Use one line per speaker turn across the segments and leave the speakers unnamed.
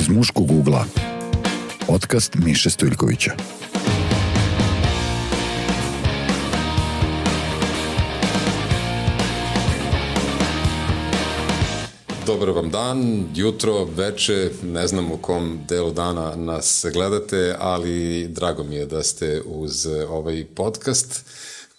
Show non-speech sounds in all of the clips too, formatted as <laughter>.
Iz muškog ugla. Podcast Miše Stojljkovića.
Dobar vam dan, jutro, veče, ne znam u kom delu dana nas gledate, ali drago mi je da ste uz ovaj podcast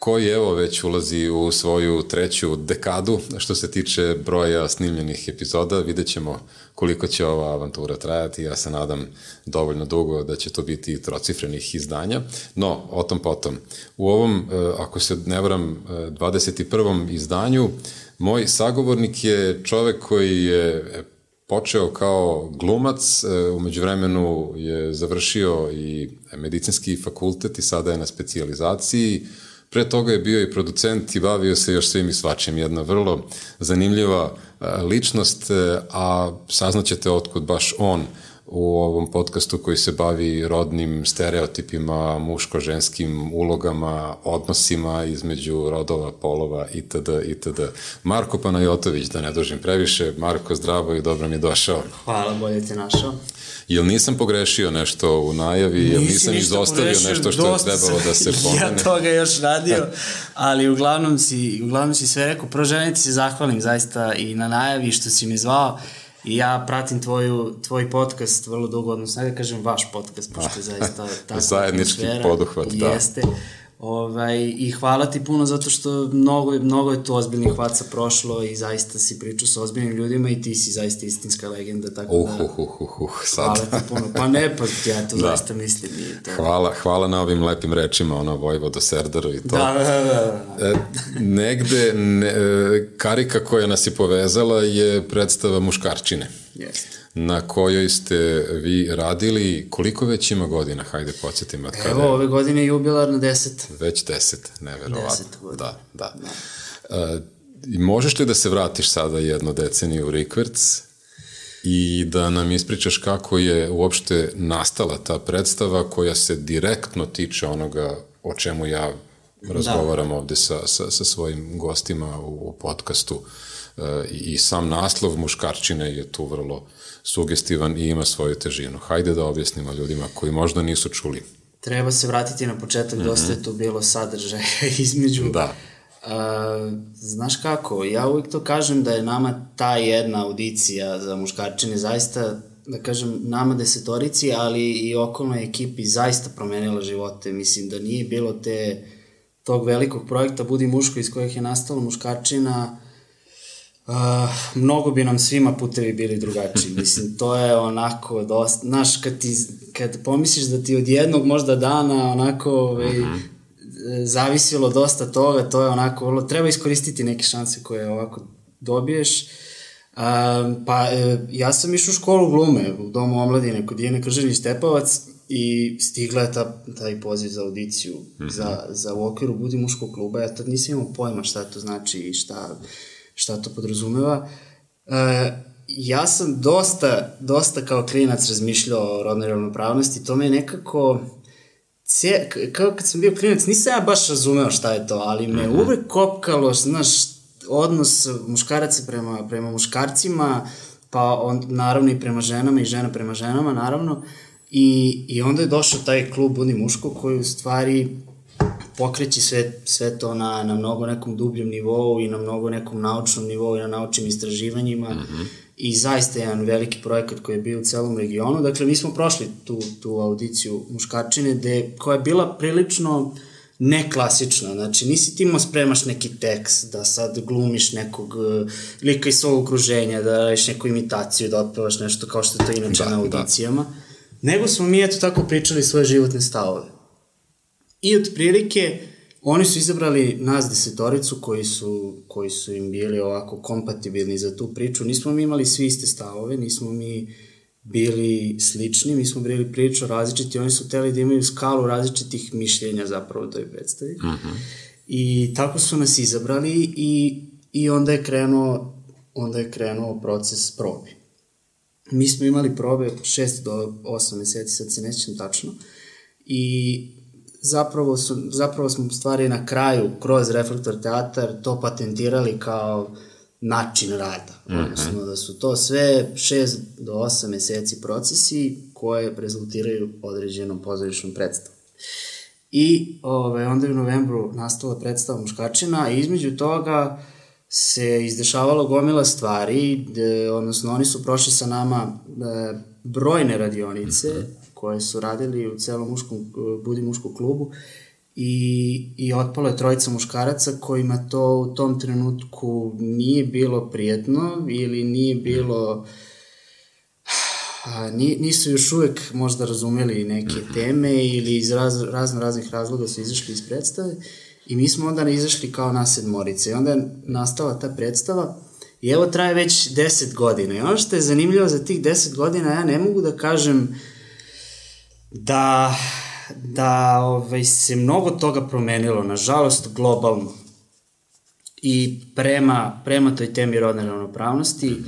koji evo već ulazi u svoju treću dekadu što se tiče broja snimljenih epizoda. Vidjet ćemo koliko će ova avantura trajati. Ja se nadam dovoljno dugo da će to biti trocifrenih izdanja. No, o tom potom. U ovom, e, ako se ne varam, 21. E, izdanju Moj sagovornik je čovek koji je počeo kao glumac, e, umeđu vremenu je završio i medicinski fakultet i sada je na specijalizaciji. Pre toga je bio i producent i bavio se još svim i svačim. Jedna vrlo zanimljiva e, ličnost, e, a saznaćete otkud baš on u ovom podcastu koji se bavi rodnim stereotipima, muško-ženskim ulogama, odnosima između rodova, polova itd. itd. Marko Panajotović, da ne dužim previše. Marko, zdravo i dobro mi je došao.
Hvala, bolje te našao.
Jel nisam pogrešio nešto u najavi, jel nisam izostavio pogrešio, nešto što je trebalo da se <laughs> pomene?
ja toga još radio, <laughs> ali uglavnom si, uglavnom si sve rekao. Prvo želim ti se zahvalim zaista i na najavi što si mi zvao I ja pratim tvoju, tvoj podcast vrlo dugo, odnosno, da kažem vaš podcast, pošto je zaista <laughs> tako
Zajednički poduhvat, da.
Jeste. Ovaj, I hvala ti puno zato što mnogo, mnogo je to ozbiljnih hvaca prošlo i zaista si pričao sa ozbiljnim ljudima i ti si zaista istinska legenda, tako
uh, da... Uh, uh, uh, uh, sad.
Hvala ti puno. Pa ne, pa ja to <laughs> da. zaista mislim. I to...
Hvala, hvala na ovim lepim rečima, ono, Vojvodo Serdaru i to.
Da, da, da. da.
E, negde, ne, e, karika koja nas je povezala je predstava muškarčine.
Jeste
na kojoj ste vi radili. Koliko već ima godina? Hajde, podsjetim. Evo,
kada ove godine je jubilar na deset.
Već deset, neverovatno. Deset godina. Da, da. da. Uh, možeš li da se vratiš sada jednu deceniju u Rikverc i da nam ispričaš kako je uopšte nastala ta predstava koja se direktno tiče onoga o čemu ja razgovaram da. ovde sa, sa, sa svojim gostima u, u podcastu i, i sam naslov muškarčine je tu vrlo sugestivan i ima svoju težinu. Hajde da objasnimo ljudima koji možda nisu čuli.
Treba se vratiti na početak, mm -hmm. dosta je tu bilo sadržaja <laughs> između.
Da.
Uh, znaš kako, ja uvijek to kažem da je nama ta jedna audicija za muškarčine zaista, da kažem, nama desetorici, ali i okolnoj ekipi zaista promenila živote. Mislim da nije bilo te tog velikog projekta Budi muško iz kojih je nastala muškarčina, Uh, mnogo bi nam svima putevi bili drugačiji. Mislim, to je onako dosta, znaš, kad, ti, kad pomisliš da ti od jednog možda dana onako ovaj, uh mhm. -huh. zavisilo dosta toga, to je onako, vrlo, treba iskoristiti neke šanse koje ovako dobiješ. Uh, pa uh, ja sam išao u školu glume u Domu omladine kod Dijene Kržanić Stepavac i stigla je ta, taj poziv za audiciju mhm. -huh. za, za u okviru Budi muškog kluba. Ja tad nisam imao pojma šta to znači i šta šta to podrazumeva. E, ja sam dosta, dosta kao klinac razmišljao o rodnoj ravnopravnosti, to me je nekako, cije, kao kad sam bio klinac, nisam ja baš razumeo šta je to, ali me mm -hmm. uvek kopkalo, znaš, odnos muškaraca prema, prema muškarcima, pa on, naravno i prema ženama i žena prema ženama, naravno, i, i onda je došao taj klub Budi muško koji u stvari pokreći sve, sve to na, na mnogo nekom dubljem nivou i na mnogo nekom naučnom nivou i na naučnim istraživanjima mm -hmm. i zaista jedan veliki projekat koji je bio u celom regionu. Dakle, mi smo prošli tu, tu audiciju muškarčine gde, koja je bila prilično neklasična, znači nisi ti imao spremaš neki tekst, da sad glumiš nekog uh, lika iz svog okruženja, da radiš neku imitaciju, da otpevaš nešto kao što je to inače da, na da. audicijama, da. nego smo mi eto tako pričali svoje životne stavove. I otprilike oni su izabrali nas desetoricu koji su, koji su im bili ovako kompatibilni za tu priču. Nismo mi imali svi iste stavove, nismo mi bili slični, mi smo bili priču različiti, oni su hteli da imaju skalu različitih mišljenja zapravo u toj predstavi. Uh mhm. -huh. I tako su nas izabrali i, i onda je krenuo onda je krenuo proces probe. Mi smo imali probe 6 do 8 meseci, sad se nećem tačno, i zapravo, su, zapravo smo stvari na kraju kroz Reflektor teatar to patentirali kao način rada. Odnosno da su to sve 6 do 8 meseci procesi koje rezultiraju određenom pozorišnom predstavom. I ove, onda je u novembru nastala predstava Muškačina, a između toga se izdešavalo gomila stvari, de, odnosno oni su prošli sa nama de, brojne radionice mm -hmm. Koje su radili u celom muškom, Budi muškom klubu i, i otpalo je trojica muškaraca kojima to u tom trenutku nije bilo prijetno ili nije bilo a, nisu još uvek možda razumeli neke teme ili iz raz, razno raznih razloga su izašli iz predstave i mi smo onda izašli kao na sedmorice. I onda je nastala ta predstava i evo traje već 10 godina. I ono što je zanimljivo za tih 10 godina ja ne mogu da kažem da da ovaj, se mnogo toga promenilo, nažalost, globalno. I prema, prema toj temi rodne ravnopravnosti, mm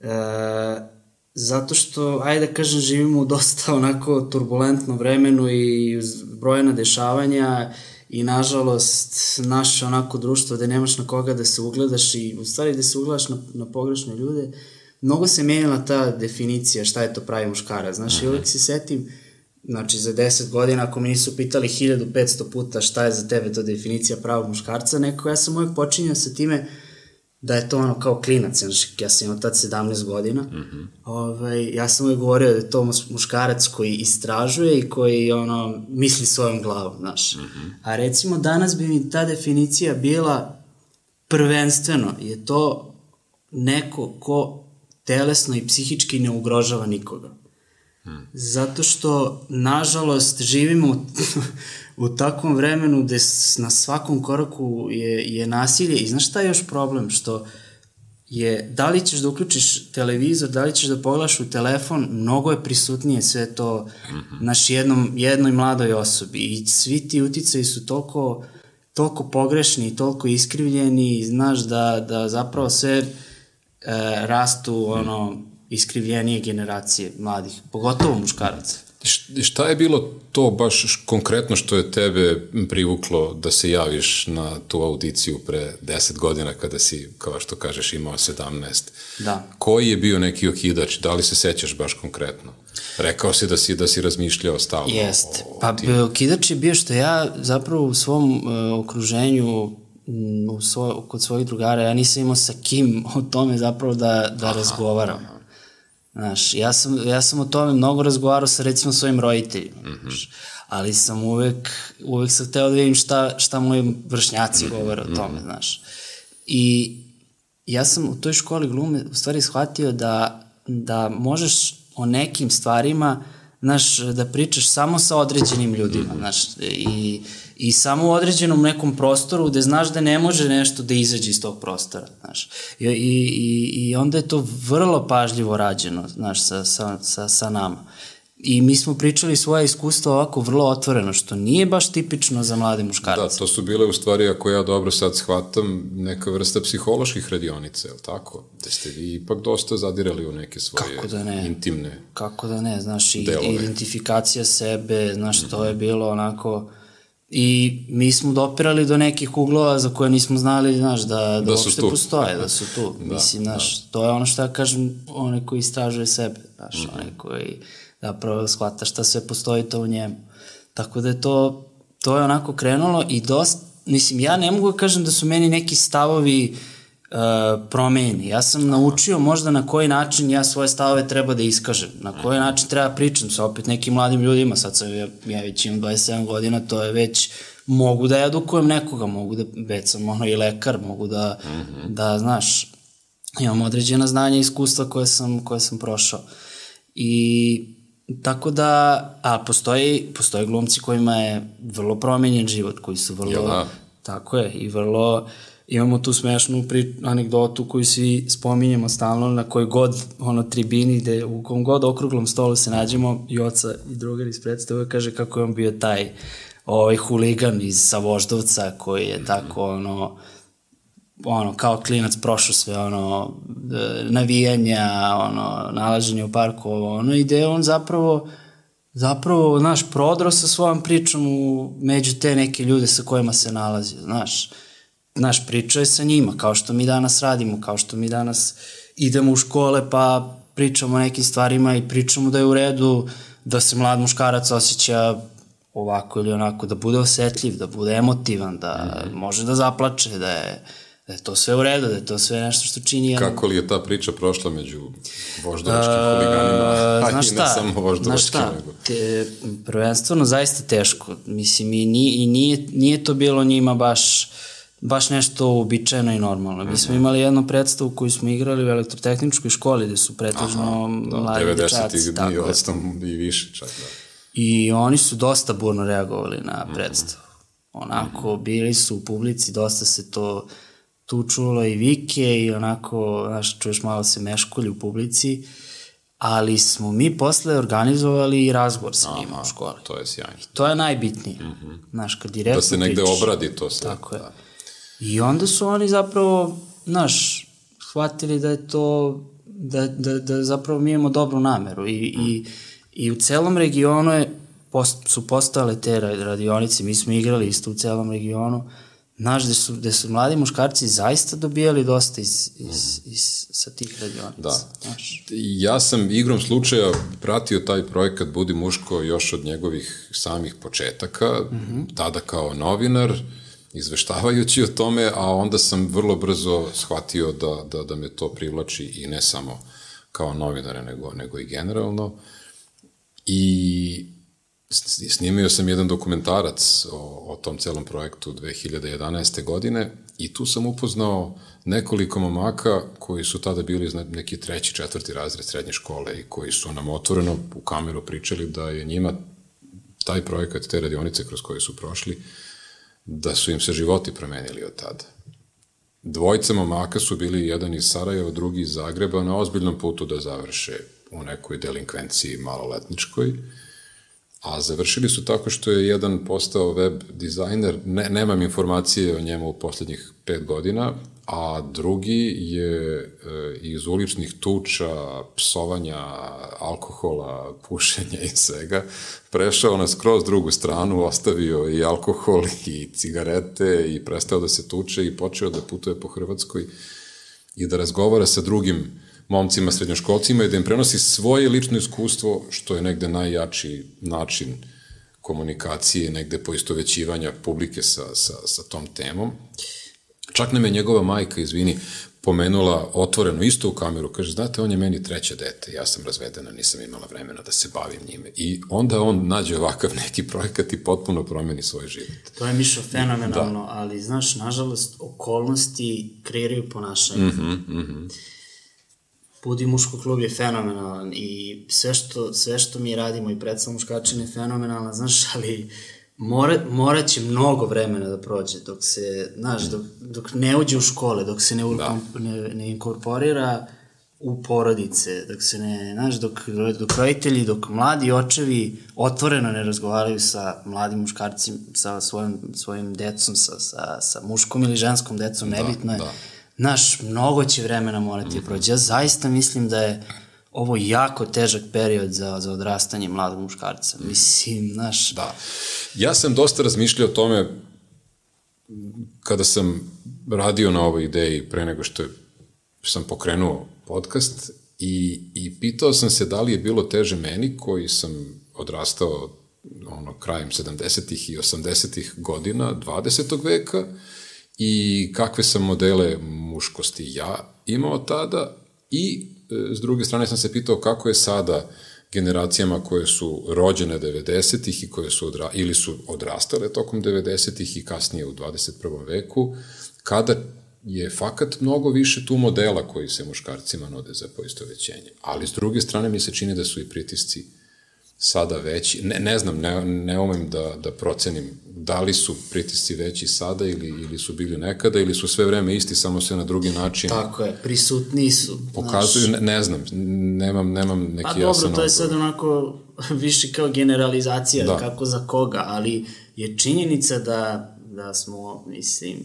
-hmm. e, zato što, ajde da kažem, živimo u dosta onako turbulentnom vremenu i brojena dešavanja i nažalost naše onako društvo gde nemaš na koga da se ugledaš i u stvari da se ugledaš na, na pogrešne ljude, mnogo se menjala ta definicija šta je to pravi muškara. Znaš, mm -hmm. i uvek se setim Znači, za 10 godina, ako mi nisu pitali 1500 puta šta je za tebe to definicija pravog muškarca, neko, ja sam uvijek počinjao sa time da je to ono kao klinac, znači, ja sam imao tad 17 godina, mm -hmm. ovaj, ja sam uvijek govorio da je to muškarac koji istražuje i koji ono, misli svojom glavom, znaš. Mm -hmm. A recimo danas bi mi ta definicija bila prvenstveno, je to neko ko telesno i psihički ne ugrožava nikoga. Zato što, nažalost, živimo u, <laughs> u takvom vremenu gde na svakom koraku je, je nasilje. I znaš šta je još problem? Što je, da li ćeš da uključiš televizor, da li ćeš da pogledaš u telefon, mnogo je prisutnije sve to naš jednom, jednoj mladoj osobi. I svi ti uticaji su toliko, toliko pogrešni i toliko iskrivljeni, znaš da, da zapravo sve e, rastu ono, iskrivljenije generacije mladih, pogotovo muškaraca.
Šta je bilo to baš konkretno što je tebe privuklo da se javiš na tu audiciju pre 10 godina kada si, kao što kažeš, imao 17?
Da.
Koji je bio neki okidač? Da li se sećaš baš konkretno? Rekao si da si, da si razmišljao stalno.
Jest. O, o pa tim. okidač je bio što ja zapravo u svom uh, okruženju u svoj, kod svojih drugara, ja nisam imao sa kim o tome zapravo da, da aha, razgovaram. Aha. Znaš, ja sam, ja sam o tome mnogo razgovarao sa recimo svojim roditeljima, mm -hmm. znaš, ali sam uvek, uvek sam hteo da vidim šta, šta moji vršnjaci mhm. govore o tome, mm -hmm. znaš. I ja sam u toj školi glume u stvari shvatio da, da možeš o nekim stvarima, znaš, da pričaš samo sa određenim ljudima, mhm. znaš, i i samo u određenom nekom prostoru gde znaš da ne može nešto da izađe iz tog prostora, znaš. I, i, i onda je to vrlo pažljivo rađeno, znaš, sa, sa, sa, sa nama. I mi smo pričali svoje iskustva ovako vrlo otvoreno, što nije baš tipično za mlade muškarce.
Da, to su bile u stvari, ako ja dobro sad shvatam, neka vrsta psiholoških radionica, je li tako? Da ste vi ipak dosta zadirali u neke svoje Kako da ne? intimne
Kako da ne, znaš, i delove. identifikacija sebe, znaš, to je bilo onako I mi smo dopirali do nekih uglova za koje nismo znali, znaš, da, da, da uopšte tu. postoje, da su tu. da, Mislim, znaš, da. to je ono što ja kažem, onaj koji istražuje sebe, znaš, mm -hmm. onaj koji zapravo shvata šta sve postoji to u njemu. Tako da je to, to je onako krenulo i dosta, mislim, ja ne mogu da kažem da su meni neki stavovi uh, promeni. Ja sam naučio možda na koji način ja svoje stavove treba da iskažem, na koji način treba pričam sa opet nekim mladim ljudima, sad sam, ja, ja već imam 27 godina, to je već, mogu da edukujem nekoga, mogu da, već sam ono i lekar, mogu da, mm -hmm. da, znaš, imam određena znanja i iskustva koje sam, koje sam prošao. I tako da, a postoji, postoje glumci kojima je vrlo promenjen život, koji su vrlo, ja, da. tako je, i vrlo, imamo tu smešnu pri, anegdotu koju svi spominjemo stalno na kojoj god ono tribini gde u kom god okruglom stolu se nađemo i oca i drugar iz predstave kaže kako je on bio taj ovaj huligan iz Savoždovca koji je tako ono ono, kao klinac prošao sve, ono, e, navijanja, ono, nalaženje u parku, ovo, ono, i on zapravo, zapravo, znaš, prodro sa svojom pričom u, među te neke ljude sa kojima se nalazi, znaš, naš, pričao je sa njima, kao što mi danas radimo, kao što mi danas idemo u škole pa pričamo o nekim stvarima i pričamo da je u redu da se mlad muškarac osjeća ovako ili onako, da bude osetljiv, da bude emotivan, da mm -hmm. može da zaplače, da je, da je to sve u redu, da je to sve nešto što čini
jedan... Kako li je ta priča prošla među voždovačkim uh, huliganima, <laughs> a i ne samo voždovačkim, nego...
Te, prvenstveno zaista teško, mislim i, nije, i nije, nije to bilo njima baš baš nešto uobičajeno i normalno. Mi smo mhm. imali jednu predstavu koju smo igrali u elektrotehničkoj školi gde su pretežno da, mladi dečaci.
90-ih i ostam i više čak, da.
I oni su dosta burno reagovali na mhm. predstavu. Onako, bili su u publici, dosta se to tu čulo i vike i onako, znaš, čuješ malo se meškolji u publici, ali smo mi posle organizovali i razgovor sa njima u školi.
To je sjajno. I
to je najbitnije. Mm -hmm. Znaš, kad direktno
Da se negde pričaš, obradi to sve.
Tako je. Da. I onda su oni zapravo, znaš, shvatili da je to, da, da, da zapravo mi imamo dobru nameru i, i, i u celom regionu je, post, su postale te radionice, mi smo igrali isto u celom regionu, znaš, gde su, gde su mladi muškarci zaista dobijali dosta iz, iz, iz, sa tih radionica.
Da. Znaš. Ja sam igrom slučaja pratio taj projekat Budi muško još od njegovih samih početaka, mm -hmm. tada kao novinar, izveštavajući o tome, a onda sam vrlo brzo shvatio da, da, da me to privlači i ne samo kao novinare, nego, nego i generalno. I snimio sam jedan dokumentarac o, o tom celom projektu 2011. godine i tu sam upoznao nekoliko momaka koji su tada bili neki treći, četvrti razred srednje škole i koji su nam otvoreno u kameru pričali da je njima taj projekat, te radionice kroz koje su prošli, uh, da su im se životi promenili od tada. Dvojica momaka su bili jedan iz Sarajeva, drugi iz Zagreba na ozbiljnom putu da završe u nekoj delinkvenciji maloletničkoj, a završili su tako što je jedan postao web dizajner, ne, nemam informacije o njemu u poslednjih pet godina, a drugi je e, iz uličnih tuča, psovanja, alkohola, pušenja i svega, prešao na skroz drugu stranu, ostavio i alkohol i cigarete i prestao da se tuče i počeo da putuje po Hrvatskoj i da razgovara sa drugim momcima, srednjoškolcima i da im prenosi svoje lično iskustvo, što je negde najjači način komunikacije, negde poistovećivanja publike sa, sa, sa tom temom. Čak nam je njegova majka, izvini, pomenula otvoreno isto u kameru, kaže, znate, on je meni treće dete, ja sam razvedena, nisam imala vremena da se bavim njime. I onda on nađe ovakav neki projekat i potpuno promeni svoj život.
To je Mišo fenomenalno, da. ali znaš, nažalost, okolnosti kreiraju ponašanje. Mm -hmm, mm -hmm. Budi muško klub je fenomenalan i sve što, sve što mi radimo i predstav muškačin je fenomenalan, znaš, <laughs> ali mora, morat će mnogo vremena da prođe dok se, znaš, dok, dok ne uđe u škole, dok se ne, da. ne, ne inkorporira u porodice, dok se ne, znaš, dok, dok roditelji, dok mladi očevi otvoreno ne razgovaraju sa mladim muškarcima, sa svojim, svojim decom, sa, sa, sa muškom ili ženskom decom, da, nebitno je. Da. Znaš, mnogo će vremena morati mm prođe. Ja zaista mislim da je ovo jako težak period za, za odrastanje mladog muškarca. Mislim, znaš...
Da. Ja sam dosta razmišljao o tome kada sam radio na ovoj ideji pre nego što sam pokrenuo podcast i, i pitao sam se da li je bilo teže meni koji sam odrastao ono, krajem 70. i 80. godina 20. veka i kakve sam modele muškosti ja imao tada i s druge strane sam se pitao kako je sada generacijama koje su rođene 90-ih i koje su odra, ili su odrastale tokom 90-ih i kasnije u 21. veku, kada je fakat mnogo više tu modela koji se muškarcima nude za poistovećenje. Ali s druge strane mi se čini da su i pritisci sada veći. Ne, ne znam, ne, ne umem da, da procenim da li su pritisci veći sada ili, ili su bili nekada ili su sve vreme isti, samo se na drugi način...
Tako je, prisutni su.
Pokazuju, naš... ne, ne znam, nemam, nemam neki jasan...
Pa dobro, to je sad onako <laughs> više kao generalizacija, da. kako za koga, ali je činjenica da, da smo, mislim,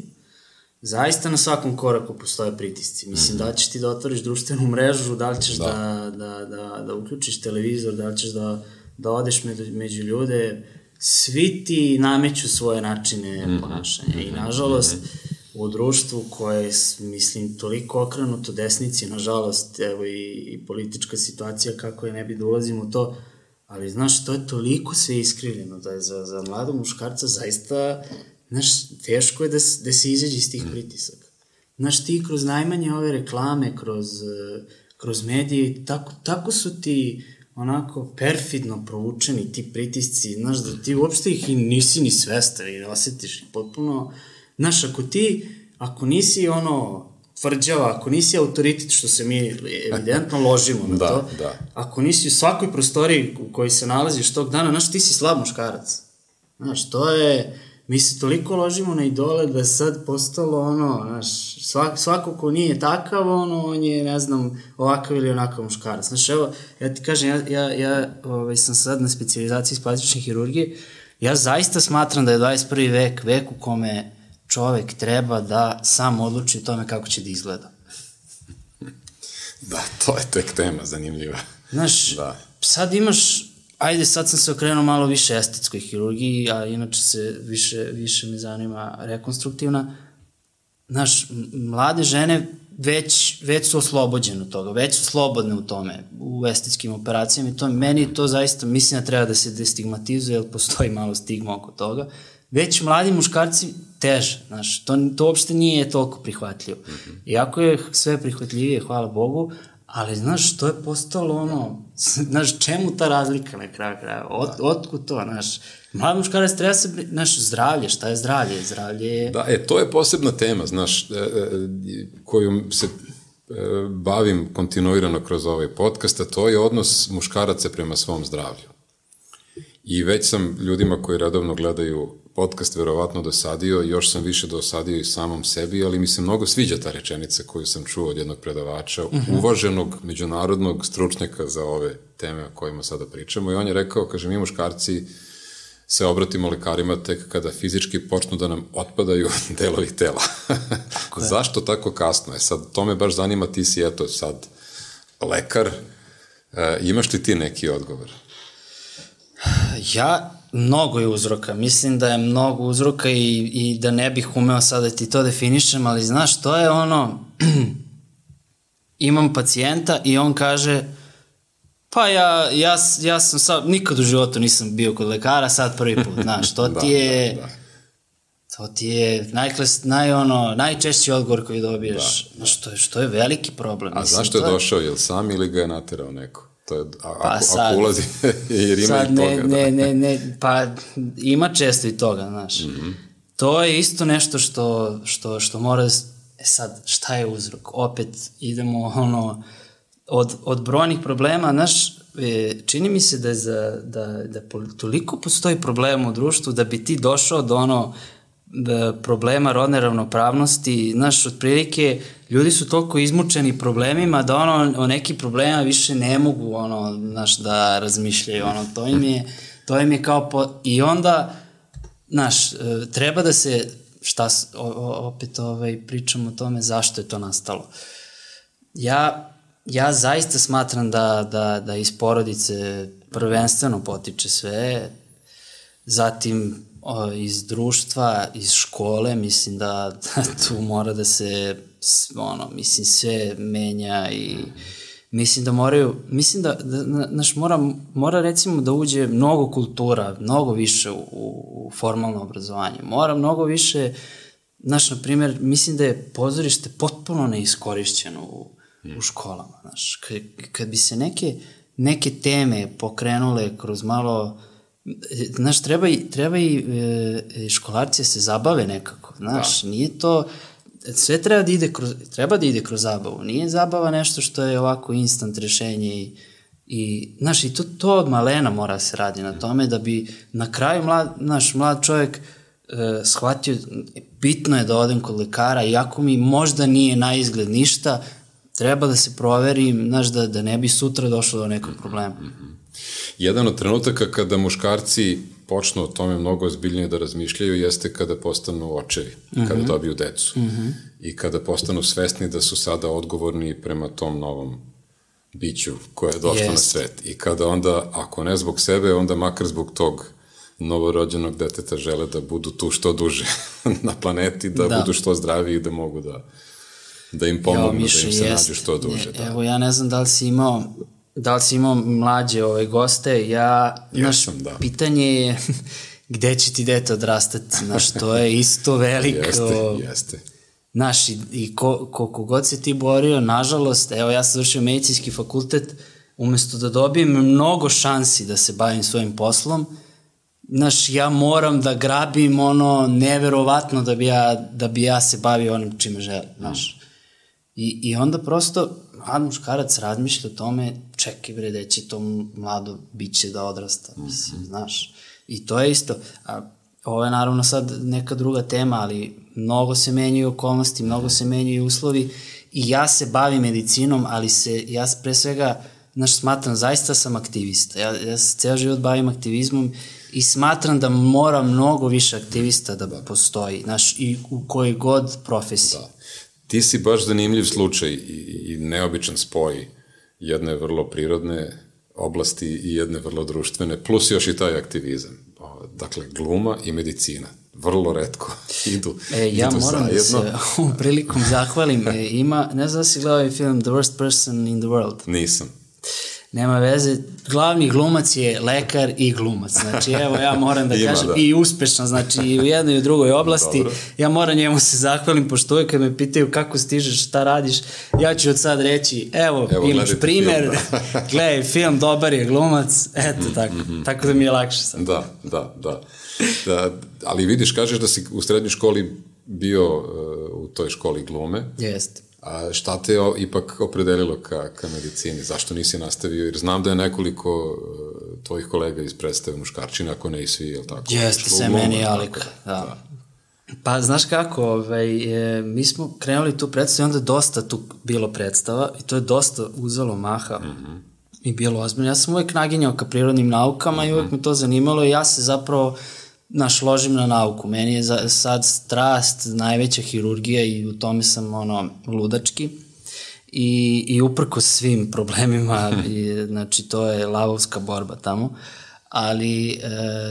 zaista na svakom koraku postoje pritisci. Mislim, mm -hmm. da li ćeš ti da otvoriš društvenu mrežu, da li ćeš da, da, da, da, da uključiš televizor, da li ćeš da da odeš među, među ljude, svi ti nameću svoje načine mm -hmm. ponašanja i mhm. nažalost mm -hmm. u društvu koje je, mislim, toliko okrenuto desnici, nažalost, evo i, i politička situacija kako je, ne bi da ulazim u to, ali znaš, to je toliko sve iskrivljeno da je za, za mladog muškarca zaista, znaš, teško je da, da se izađe iz tih pritisaka. Znaš, ti kroz najmanje ove reklame, kroz, kroz medije, tako, tako su ti onako perfidno provučeni ti pritisci, znaš, da ti uopšte ih i nisi ni svestan i ne osjetiš ih potpuno. Znaš, ako ti, ako nisi ono tvrđava, ako nisi autoritet, što se mi evidentno ložimo na <laughs>
da,
to,
da.
ako nisi u svakoj prostoriji u kojoj se nalaziš tog dana, znaš, ti si slab muškarac. Znaš, to je, mi se toliko ložimo na idole da je sad postalo ono, znaš, svak, svako ko nije takav, ono, on je, ne znam, ovakav ili onakav muškarac. Znaš, evo, ja ti kažem, ja, ja, ja ovaj, sam sad na specializaciji iz plastične hirurgije, ja zaista smatram da je 21. vek, vek u kome čovek treba da sam odluči o tome kako će da izgleda.
Da, to je tek tema zanimljiva.
Znaš,
da.
sad imaš ajde sad sam se okrenuo malo više estetskoj hirurgiji, a inače se više, više me zanima rekonstruktivna. Znaš, mlade žene već, već su oslobođene od toga, već su slobodne u tome, u estetskim operacijama i to, meni to zaista, mislim da treba da se destigmatizuje, jer postoji malo stigma oko toga. Već mladi muškarci teže, znaš, to, to uopšte nije toliko prihvatljivo. Iako je sve prihvatljivije, hvala Bogu, ali znaš, to je postalo ono, <laughs> znaš, čemu ta razlika na kraju kraja, Od, da. otkud to, znaš, mlad muškarac treba se, znaš, zdravlje, šta je zdravlje, zdravlje je...
Da, e, to je posebna tema, znaš, e, e, koju se e, bavim kontinuirano kroz ovaj podcast, a to je odnos muškaraca prema svom zdravlju. I već sam ljudima koji redovno gledaju podcast verovatno dosadio, još sam više dosadio i samom sebi, ali mi se mnogo sviđa ta rečenica koju sam čuo od jednog predavača, uh mhm. -huh. uvaženog međunarodnog stručnjaka za ove teme o kojima sada pričamo i on je rekao, kaže, mi muškarci se obratimo lekarima tek kada fizički počnu da nam otpadaju <laughs> delovi tela. Tako Zašto tako kasno? E sad, to me baš zanima, ti si eto sad lekar, e, imaš li ti neki odgovor?
Ja, mnogo je uzroka. Mislim da je mnogo uzroka i, i da ne bih umeo sad da ti to definišem, ali znaš, to je ono, <clears throat> imam pacijenta i on kaže, pa ja, ja, ja sam sad, nikad u životu nisam bio kod lekara, sad prvi put, znaš, to <laughs> da, ti je, da, da. to ti je najklas, naj, ono, najčešći odgovor koji dobiješ, da, da. što, je, što je veliki problem.
A Mislim, zašto je, je došao, je li sam ili ga je naterao neko? To je, a, pa ako, sad, ako ulazi, <laughs> jer ima sad, i toga.
Ne, da. ne, ne, pa ima često i toga, znaš. Mm -hmm. To je isto nešto što, što, što mora, e sad, šta je uzrok? Opet idemo, <laughs> ono, od, od brojnih problema, znaš, e, čini mi se da, je za, da, da toliko postoji problema u društvu da bi ti došao do ono, problema rodne ravnopravnosti, znaš, otprilike ljudi su toliko izmučeni problemima da ono, o neki problema više ne mogu, ono, znaš, da razmišljaju, ono, to im je, to im je kao, po, i onda, znaš, e, treba da se, šta, opet ovaj, pričam o tome zašto je to nastalo. Ja, ja zaista smatram da, da, da iz porodice prvenstveno potiče sve, zatim iz društva, iz škole, mislim da, da tu mora da se, ono, mislim, sve menja i mislim da moraju, mislim da, da naš, mora, mora recimo da uđe mnogo kultura, mnogo više u, u formalno obrazovanje, mora mnogo više, znaš, na primjer, mislim da je pozorište potpuno neiskorišćeno u, u školama, znaš, kad, kad bi se neke, neke teme pokrenule kroz malo znaš, treba i, treba i e, školarci da se zabave nekako, znaš, da. nije to, sve treba da ide kroz, treba da ide kroz zabavu, nije zabava nešto što je ovako instant rešenje i, i znaš, i to, to od malena mora da se radi na tome da bi na kraju mlad, naš mlad čovjek e, shvatio, bitno je da odem kod lekara, iako mi možda nije na izgled ništa, treba da se proverim, znaš, da, da ne bi sutra došlo do nekog problema. Mm -hmm.
Jedan od trenutaka kada muškarci počnu o tome mnogo ozbiljnije da razmišljaju jeste kada postanu očevi, uh -huh. kada mhm. dobiju decu. Mhm. -huh. I kada postanu svesni da su sada odgovorni prema tom novom biću koje je došlo yes. na svet. I kada onda, ako ne zbog sebe, onda makar zbog tog novorođenog deteta žele da budu tu što duže <laughs> na planeti, da, da. budu što zdraviji i da mogu da, da im pomognu, da im se jest. nađu što duže. Da.
Evo, ja ne znam da li si imao da li si imao mlađe ove goste, ja, naš sam, da. pitanje je <laughs> gde će ti dete odrastati, znaš, to je isto veliko... <laughs>
jeste, jeste.
Znaš, i, i ko, koliko god se ti borio, nažalost, evo ja sam završio medicinski fakultet, umesto da dobijem mnogo šansi da se bavim svojim poslom, znaš, ja moram da grabim ono neverovatno da bi ja, da bi ja se bavio onim čime želim, znaš. I, I onda prosto mlad muškarac razmišlja o tome, čekaj bre, da će to mlado biće da odrasta, mislim, mm -hmm. znaš. I to je isto. A, ovo je naravno sad neka druga tema, ali mnogo se menjaju okolnosti, mnogo se menjaju uslovi i ja se bavim medicinom, ali se, ja pre svega, znaš, smatram, zaista sam aktivista. Ja, ja se ceo život bavim aktivizmom i smatram da mora mnogo više aktivista da, da. postoji, znaš, i u kojoj god profesiji. Da.
Ti si baš zanimljiv slučaj i, i neobičan spoj jedne vrlo prirodne oblasti i jedne vrlo društvene, plus još i taj aktivizam. Dakle, gluma i medicina. Vrlo redko <laughs> idu,
e, ja
idu
moram zajedno. da se <laughs> ovom prilikom zahvalim. E, ima, ne znam da si gledao ovaj film The Worst Person in the World?
Nisam
nema veze, glavni glumac je lekar i glumac, znači evo ja moram da <laughs> Ima, kažem, da. i uspešno, znači i u jednoj i u drugoj oblasti, Dobro. ja moram njemu se zahvalim, pošto uvijek kad me pitaju kako stižeš, šta radiš, ja ću od sad reći, evo, evo imaš primer, film, da. <laughs> gledaj film, dobar je glumac, eto mm, tako, mm -hmm. tako da mi je lakše sad.
Da, da, da, da. Ali vidiš, kažeš da si u srednjoj školi bio uh, u toj školi glume.
Jeste
A šta te o, ipak opredelilo ka, ka medicini? Zašto nisi nastavio? Jer znam da je nekoliko uh, tvojih kolega iz predstave muškarčina, ako ne i svi, je li tako?
Jeste, se meni Alik, da. da. Pa, znaš kako, ovaj, e, mi smo krenuli tu predstavu i onda dosta tu bilo predstava i to je dosta uzelo maha mm -hmm. i bilo ozbiljno. Ja sam uvek naginjao ka prirodnim naukama mm -hmm. i uvek mhm. me to zanimalo i ja se zapravo naš, ložim na nauku. Meni je za, sad strast najveća hirurgija i u tome sam ono ludački. I, i uprko svim <laughs> problemima, i, znači to je lavovska borba tamo, ali e,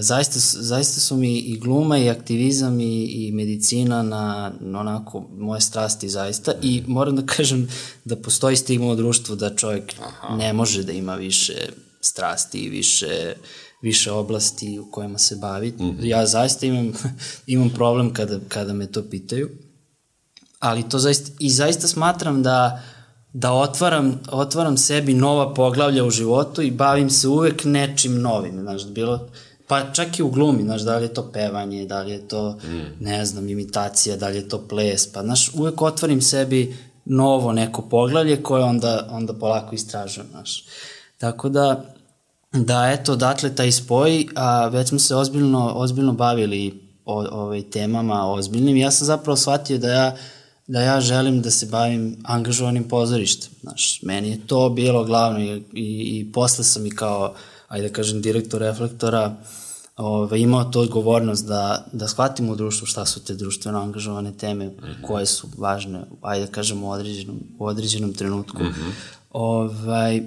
zaista, zaista su mi i gluma i aktivizam i, i medicina na, na onako moje strasti zaista i moram da kažem da postoji stigma u društvu da čovjek Aha. ne može da ima više strasti i više više oblasti u kojima se bavi. Mm -hmm. Ja zaista imam, <laughs> imam problem kada, kada me to pitaju, ali to zaista, i zaista smatram da da otvaram, otvaram sebi nova poglavlja u životu i bavim se uvek nečim novim, znaš, bilo, pa čak i u glumi, znaš, da li je to pevanje, da li je to, mm. ne znam, imitacija, da li je to ples, pa, znaš, uvek otvarim sebi novo neko poglavlje koje onda, onda polako istražujem, znaš. Tako da, da eto, odatle taj spoj, a već smo se ozbiljno, ozbiljno bavili o, ovaj, temama ozbiljnim. Ja sam zapravo shvatio da ja, da ja želim da se bavim angažovanim pozorištem. Znaš, meni je to bilo glavno i, i, i posle sam i kao, ajde da kažem, direktor reflektora ovaj, imao to odgovornost da, da shvatim u društvu šta su te društveno angažovane teme koje su važne, ajde da kažem, u određenom, u određenom trenutku. Mm -hmm. Ovaj,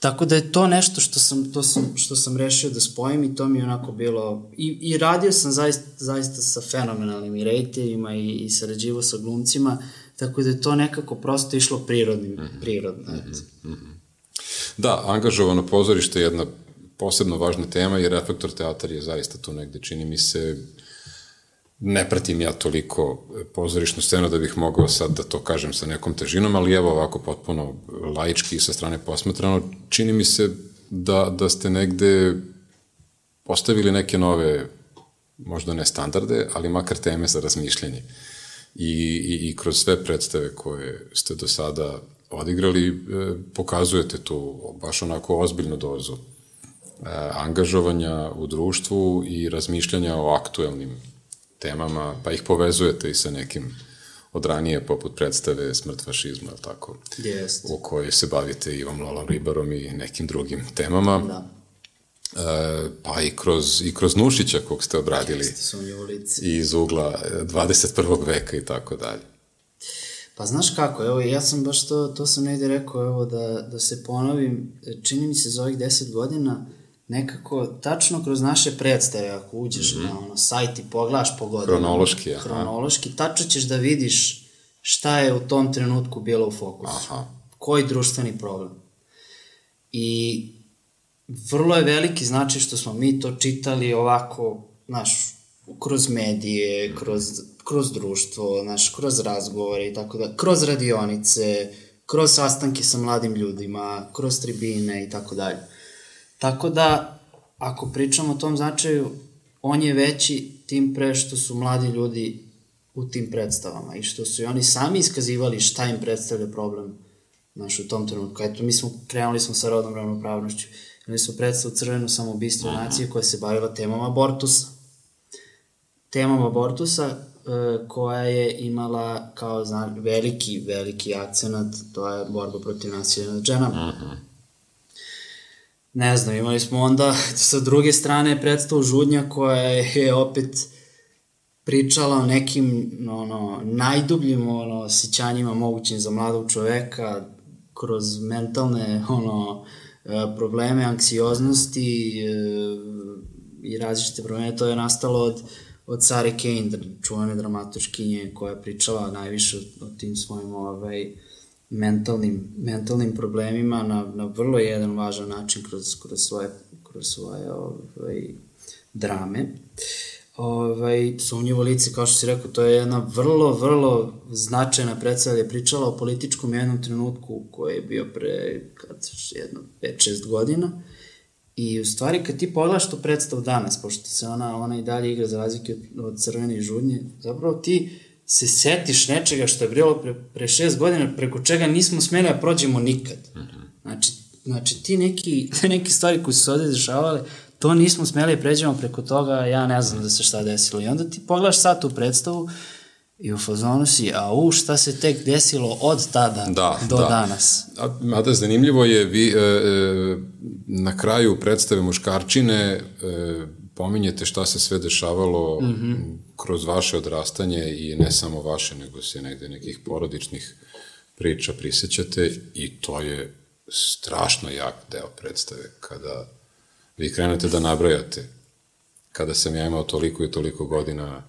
Tako da je to nešto što sam, to sam, što sam rešio da spojim i to mi je onako bilo... I, i radio sam zaista, zaista sa fenomenalnim i rejtevima i, i sarađivo sa glumcima, tako da je to nekako prosto išlo prirodnim, mm -hmm. prirodno. Mm -hmm.
Da, angažovano pozorište je jedna posebno važna tema i Reflektor teatar je zaista tu negde, čini mi se, ne pratim ja toliko pozorišnu scenu da bih mogao sad da to kažem sa nekom težinom, ali evo ovako potpuno laički sa strane posmetrano, čini mi se da, da ste negde postavili neke nove, možda ne standarde, ali makar teme za razmišljanje. I, i, i kroz sve predstave koje ste do sada odigrali, e, pokazujete tu baš onako ozbiljnu dozu e, angažovanja u društvu i razmišljanja o aktuelnim temama, pa ih povezujete i sa nekim od ranije, poput predstave Smrt fašizma, tako?
Jest.
U kojoj se bavite Ivom Lolom Ribarom i nekim drugim temama.
Da.
E, pa i kroz, i kroz Nušića kog ste obradili.
Jeste.
I iz ugla 21. veka i tako dalje.
Pa znaš kako, evo ja sam baš to, to sam negde rekao, evo da, da se ponovim, čini mi se za ovih deset godina nekako tačno kroz naše predstave, ako uđeš mm -hmm. na ono, sajt i pogledaš po godinu,
Hronološki, aha.
hronološki, tačno ćeš da vidiš šta je u tom trenutku bilo u fokusu.
Aha.
Koji društveni problem. I vrlo je veliki značaj što smo mi to čitali ovako, znaš, kroz medije, kroz, kroz društvo, znaš, kroz razgovore i tako da, kroz radionice, kroz sastanke sa mladim ljudima, kroz tribine i tako dalje. Tako da, ako pričamo o tom značaju, on je veći tim pre što su mladi ljudi u tim predstavama i što su i oni sami iskazivali šta im predstavlja problem znaš, u tom trenutku. Eto, mi smo, krenuli smo sa rodnom ravnopravnošću. Imali smo predstavu Crveno samoubistvo nacije koja se bavila temom abortusa. Temom abortusa e, koja je imala kao zna, veliki, veliki akcenat, to je borba protiv nasilja nad ženama.
Mhm.
Ne znam, imali smo onda sa druge strane predstavu Žudnja koja je opet pričala o nekim ono, najdubljim ono, osjećanjima mogućim za mladog čoveka kroz mentalne ono, e, probleme, anksioznosti e, i različite probleme. To je nastalo od, od Sare Kane, čuvane dramatoškinje koja je pričala najviše o, o tim svojim ovaj, mentalnim, mentalnim problemima na, na vrlo jedan važan način kroz, kroz svoje, kroz svoje ovaj, drame. Ovaj, sumnjivo lice, kao što si rekao, to je jedna vrlo, vrlo značajna predstava, je pričala o političkom jednom trenutku koji je bio pre kad, jedno 5-6 godina. I u stvari kad ti pogledaš tu predstavu danas, pošto se ona, ona i dalje igra za razlike od, od crvene i žudnje, zapravo ti se setiš nečega što je bilo pre, pre šest godina, preko čega nismo smeli da prođemo nikad. Znači, znači ti neki, te <laughs> neki stvari koji su se ovde dešavale, to nismo smeli da pređemo preko toga, ja ne znam da se šta desilo. I onda ti pogledaš sad tu predstavu i u fazonu si, a u, šta se tek desilo od tada
Da,
do
da.
danas.
A, mada zanimljivo je, vi e, e, na kraju predstave muškarčine e, pominjete šta se sve dešavalo mm -hmm. kroz vaše odrastanje i ne samo vaše, nego se negde nekih porodičnih priča prisećate i to je strašno jak deo predstave kada vi krenete da nabrajate kada sam ja imao toliko i toliko godina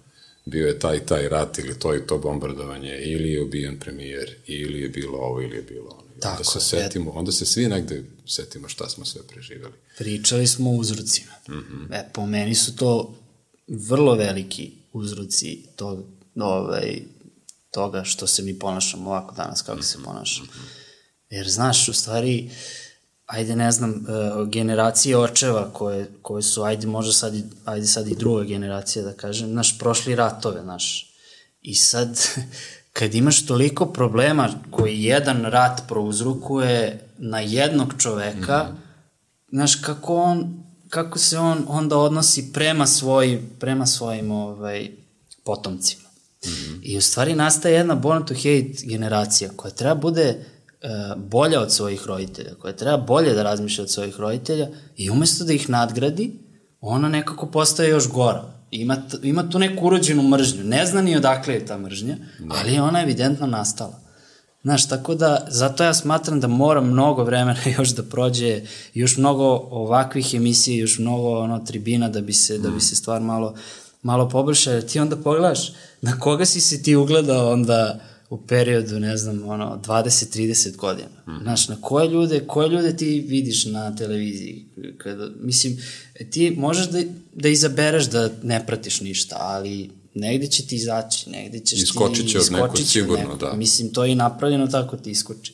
bio je taj taj rat ili to i to bombardovanje ili je ubijen premijer ili je bilo ovo ili je bilo ono.
Tako,
onda se setimo, onda se svi negde setimo šta smo sve preživali.
Pričali smo o uzrocima. Mm -hmm. e, po meni su to vrlo veliki uzroci tog, ovaj, toga što se mi ponašamo ovako danas kako mm -hmm. se ponašamo. Jer znaš, u stvari, ajde ne znam, uh, generacije očeva koje, koje su, ajde možda sad i, ajde sad i druga generacija da kažem, naš prošli ratove, naš. I sad, kad imaš toliko problema koji jedan rat prouzrukuje na jednog čoveka, mm -hmm. znaš, kako on, kako se on onda odnosi prema, svoj, prema svojim ovaj, potomcima. Mm -hmm. I u stvari nastaje jedna born to hate generacija koja treba bude uh, bolja od svojih roditelja, koja treba bolje da razmišlja od svojih roditelja i umesto da ih nadgradi, ona nekako postaje još gora. Ima, ima tu neku urođenu mržnju. Ne zna ni odakle je ta mržnja, ali je ona evidentno nastala. Znaš, tako da, zato ja smatram da mora mnogo vremena <laughs> još da prođe, još mnogo ovakvih emisija, još mnogo ono, tribina da bi se, mm. da bi se stvar malo, malo poboljša. Ti onda pogledaš na koga si se ti ugledao onda u periodu, ne znam, ono, 20-30 godina. Mm. Znaš, na koje ljude, koje ljude ti vidiš na televiziji? Kada, mislim, ti možeš da, da izabereš da ne pratiš ništa, ali negde će ti izaći, negde ćeš
iskočit
ti...
će od nekog, sigurno, neko. da.
Mislim, to je i napravljeno tako ti iskoči.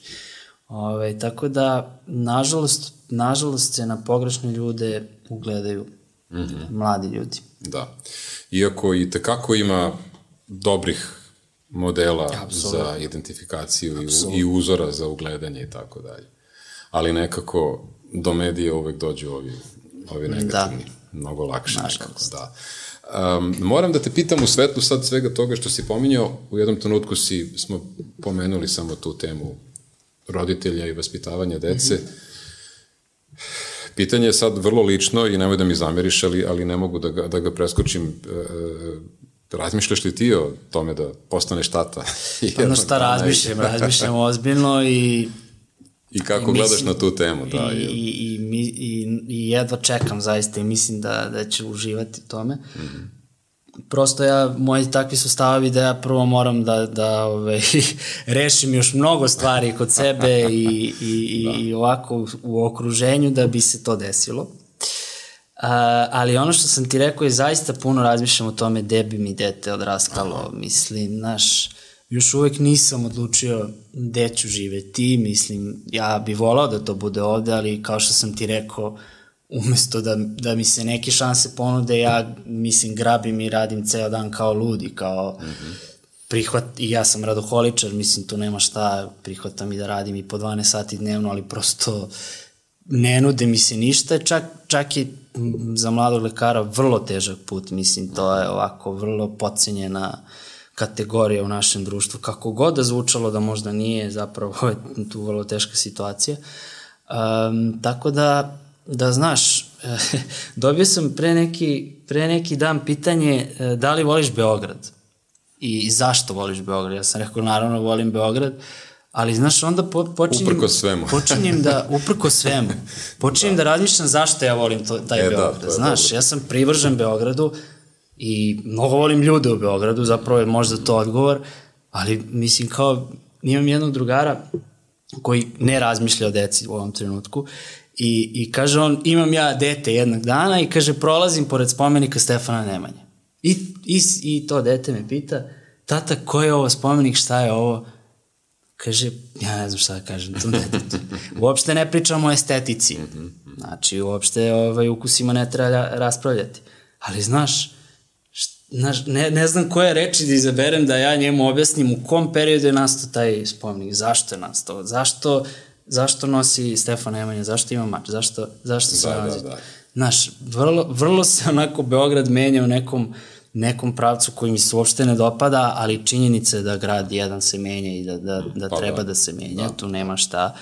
Ove, tako da, nažalost, nažalost se na pogrešne ljude ugledaju mm -hmm. mladi ljudi.
Da. Iako i tekako ima dobrih modela Absolut. za identifikaciju i, i uzora za ugledanje i tako dalje. Ali nekako do medije uvek dođu ovi, ovi da. negativni. Da. Mnogo lakše da. Um, moram da te pitam u svetlu sad svega toga što si pominjao, u jednom trenutku si, smo pomenuli samo tu temu roditelja i vaspitavanja dece. Mm -hmm. Pitanje je sad vrlo lično i nemoj da mi zameriš, ali, ali ne mogu da ga, da ga preskočim. E, Razmišljaš li ti o tome da postaneš tata? <laughs>
Ono šta razmišljam, razmišljam ozbiljno i
I kako
I
gledaš
mislim-
na tu temu, da.
I, i, i, i, i jedva čekam zaista i mislim da, da ću uživati u tome.
Mhm.
Prosto ja, moji takvi su stavovi da ja prvo moram da, da ove, <laughs> rešim još mnogo stvari kod sebe i, i, i, <laughs>
Da.
i ovako u okruženju da bi se to desilo. A, ali ono što sam ti rekao je zaista puno razmišljam o tome gde bi mi dete odrastalo. Mislim, znaš, još uvek nisam odlučio gde ću živeti. Mislim, ja bi volao da to bude ovde, ali kao što sam ti rekao, umesto da, da mi se neke šanse ponude, ja, mislim, grabim i radim ceo dan kao ludi, kao prihvat, i ja sam radoholičar, mislim, tu nema šta, prihvatam i da radim i po 12 sati dnevno, ali prosto ne nude mi se ništa, čak, čak i za mladog lekara vrlo težak put, mislim, to je ovako vrlo pocenjena kategorija u našem društvu, kako god da zvučalo da možda nije, zapravo je <laughs> tu vrlo teška situacija. Um, tako da, da znaš, <laughs> dobio sam pre neki, pre neki dan pitanje e, da li voliš Beograd i zašto voliš Beograd. Ja sam rekao, naravno volim Beograd, ali znaš, onda po, počinjem...
Uprkos svemu. <laughs>
počinjem da, uprko svemu, počinjem da. da razmišljam zašto ja volim to, taj
E, da,
Beograd.
to je
znaš,
dobro.
ja sam privržen Beogradu i mnogo volim ljude u Beogradu, zapravo je možda to odgovor, ali mislim kao, imam jednog drugara koji ne razmišlja o deci u ovom trenutku i, i kaže on, imam ja dete jednog dana i kaže, prolazim pored spomenika Stefana Nemanje. I, i, I to dete me pita, tata, ko je ovo spomenik, šta je ovo? Kaže, ja ne znam šta da kažem tom detetu. Uopšte ne pričamo o estetici. Znači, uopšte ovaj, ukusima ne treba lja- raspravljati. Ali znaš, znaš ne, ne znam koje reči da izaberem da ja njemu objasnim u kom periodu je nastao taj spomenik, zašto je nastao, zašto, zašto nosi Stefan Nemanja, zašto ima mač, zašto, zašto se
Da, da,
nalazi.
da.
Znaš, vrlo, vrlo se onako Beograd menja u nekom, nekom pravcu koji mi se uopšte ne dopada, ali činjenica je da grad jedan se menja i da, da, da
Pa
treba
da.
da, se menja, tu nema šta.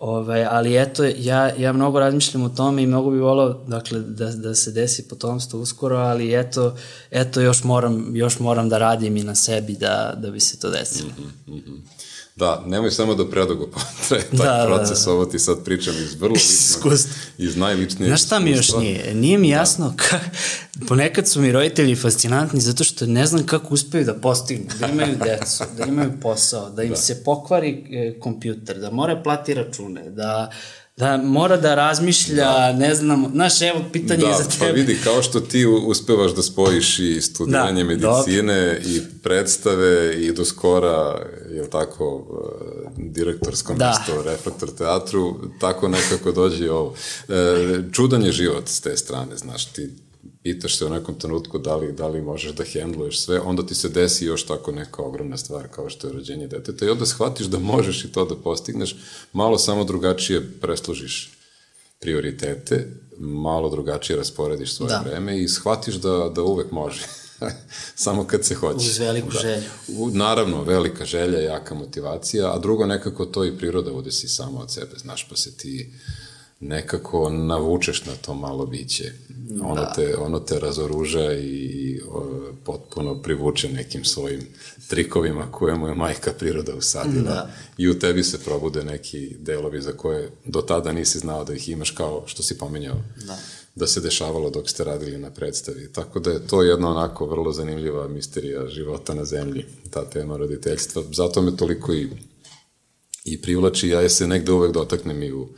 Ove, ali eto, ja, ja mnogo razmišljam o tome i mnogo bi volao dakle, da, da se desi potomstvo uskoro, ali eto, eto još, moram, još moram da radim i na sebi da, da bi se to desilo.
Da, nemoj samo da predugo <laughs> potraje taj
Da, da,
proces,
da.
ovo ti sad pričam iz vrlo ličnog, iz najličnijeg
Znaš šta mi još nije? Nije mi jasno ka... Ponekad su mi roditelji fascinantni zato što ne znam kako uspeju da postignu, da imaju decu, da imaju posao, da im da. se pokvari e, kompjuter, da mora plati račune, da, da mora da razmišlja, da. ne znam, znaš, evo, pitanje
Da,
je za
pa
tebe.
vidi, kao što ti uspevaš da spojiš i studiranje
Da,
medicine i predstave i do skora, je tako, eh, direktorsko
Da.
mesto Reflektor teatru, tako nekako dođe ovo. E, čudan je život s te strane, znaš, ti pitaš se u nekom trenutku da li, da li možeš da hendluješ sve, onda ti se desi još tako neka ogromna stvar kao što je rođenje deteta i onda shvatiš da možeš i to da postigneš, malo samo drugačije presložiš prioritete, malo drugačije rasporediš svoje
Da.
vreme i shvatiš da, da uvek može. <laughs> Samo kad se hoće.
Uz veliku želju.
U, naravno, velika želja, jaka motivacija, a drugo nekako to i priroda udesi samo od sebe, znaš, pa se ti nekako navučeš na to malo biće. Ono,
Da.
te, ono te razoruža i o, potpuno privuče nekim svojim trikovima koje mu je majka priroda usadila.
Da.
I u tebi se probude neki delovi za koje do tada nisi znao da ih imaš kao što si pomenjao.
Da.
da se dešavalo dok ste radili na predstavi. Tako da je to jedna onako vrlo zanimljiva misterija života na zemlji, ta tema roditeljstva. Zato me toliko i, i privlači, ja je se negde uvek dotaknem i u,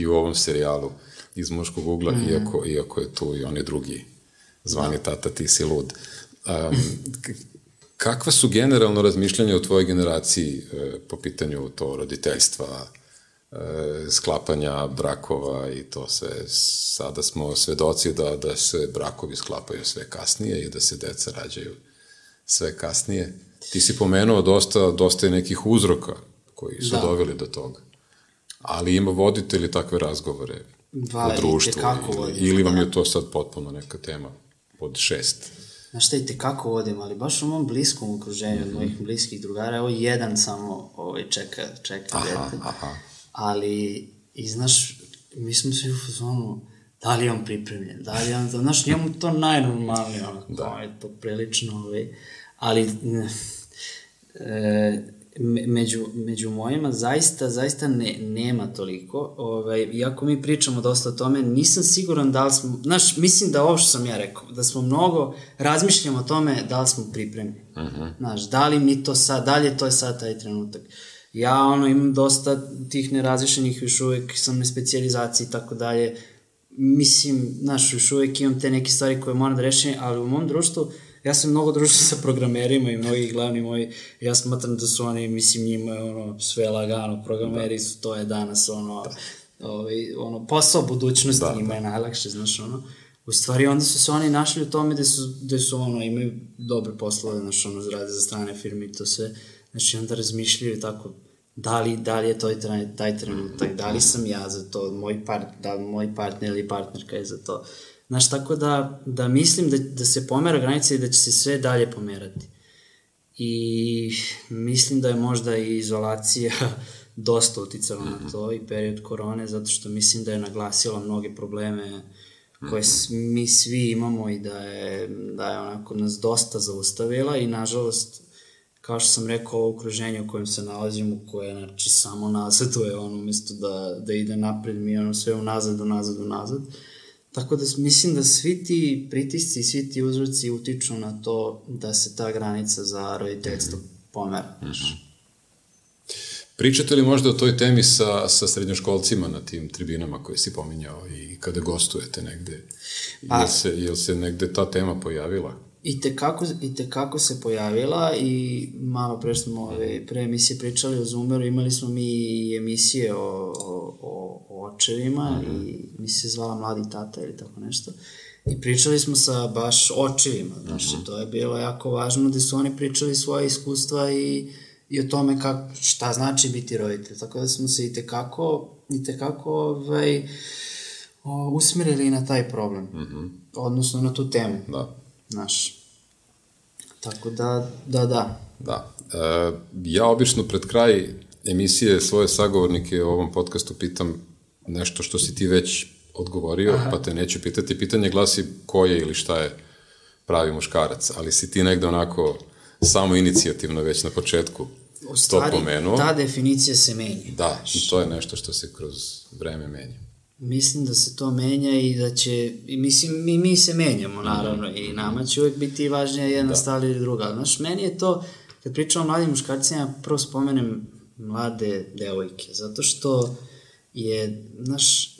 i u ovom serijalu iz muškog ugla, mm. iako, iako je tu i oni drugi zvani da. tata, ti si lud. Um, kakva su generalno razmišljanja u tvojoj generaciji e, po pitanju to roditeljstva, e, sklapanja brakova i to sve. Sada smo svedoci da, da se brakovi sklapaju sve kasnije i da se deca rađaju sve kasnije. Ti si pomenuo dosta, dosta je nekih uzroka koji su. Da. doveli do toga. Ali ima vodite li takve razgovore
Da,
u društvu?
itekako
Ili, ili vam
da.
je to sad potpuno neka tema od šest?
Znaš šta i te kako vodim, ali baš u mom bliskom okruženju,
Mhm.
mm -hmm. od mojih bliskih drugara, evo jedan samo ovaj, čeka, čeka
Aha,
dete.
aha.
Ali, i znaš, mi smo svi u fazonu, da li je on pripremljen, da li je on, znaš, njemu to najnormalnije, ono,
Da.
da. je to prilično, ovaj, ali, e, me- među, među mojima zaista, zaista ne, nema toliko. Ovaj, iako mi pričamo dosta o tome, nisam siguran da li smo, znaš, mislim da ovo što sam ja rekao, da smo mnogo razmišljamo o tome da li smo pripremljeni. Uh -huh. Znaš, da li mi to sad, da li je to sad taj trenutak. Ja ono imam dosta tih nerazlišenih još uvek sam na specijalizaciji i tako dalje. Mislim, znaš, još uvek imam te neke stvari koje moram da rešim, ali u mom društvu ja sam mnogo družio sa programerima i mnogi glavni moji, ja smatram da su oni, mislim, njima ono, sve lagano, programeri su, to je danas ono, da. ovaj, ono, posao budućnosti da, njima da. je najlakše, znaš, ono. U stvari, onda su se oni našli u tome gde su, gde su ono, imaju dobre poslove, znaš, ono, rade za strane firme i to sve. Znači, onda razmišljaju tako, da li, da li je to taj, taj trenutak, da li sam ja za to, moj part, da moj partner ili partnerka je za to. Znaš, tako da, da mislim da, da se pomera granica i da će se sve dalje pomerati. I mislim da je možda i izolacija <laughs> dosta uticala na to i period korone, zato što mislim da je naglasila mnoge probleme koje mi svi imamo i da je, da je onako nas dosta zaustavila i nažalost kao što sam rekao, ovo okruženje u kojem se nalazimo, koje znači samo nazaduje, ono, umesto da, da ide napred, mi ono sve unazad, unazad, unazad. Tako da mislim da svi ti pritisci, svi ti uzroci utiču na to da se ta granica za roditeljstvo mm -hmm. pomera. Mm -hmm.
Pričate li možda o toj temi sa, sa srednjoškolcima na tim tribinama koje si pominjao i kada gostujete negde? Pa, jel, se, jel se negde ta tema pojavila?
I te, kako, I te kako se pojavila i malo pre smo ove, pre emisije pričali o Zoomeru, imali smo mi i emisije o, o, o, o očevima mm -hmm. i mi se zvala Mladi tata ili tako nešto. I pričali smo sa baš očevima, znači mm -hmm. to je bilo jako važno da su oni pričali svoje iskustva i, i o tome kak, šta znači biti roditelj. Tako da smo se i tekako, i tekako ovaj, o, usmerili na taj problem, mm -hmm. odnosno na tu temu.
Da.
Znaš. Tako da, da, da.
Da. E, ja obično pred kraj emisije svoje sagovornike u ovom podcastu pitam nešto što si ti već odgovorio, Aha. pa te neću pitati. Pitanje glasi ko je ili šta je pravi muškarac, ali si ti negde onako samo inicijativno već na početku u stvari, to pomenuo.
ta definicija se menja.
Da, i to je nešto što se kroz vreme menja.
Mislim da se to menja i da će, i mislim, mi, mi se menjamo naravno mm. i nama će uvek biti važnija jedna da. stvar ili druga. Znaš, meni je to, kad pričam o mladim muškarcima, prvo spomenem mlade devojke, zato što je, znaš,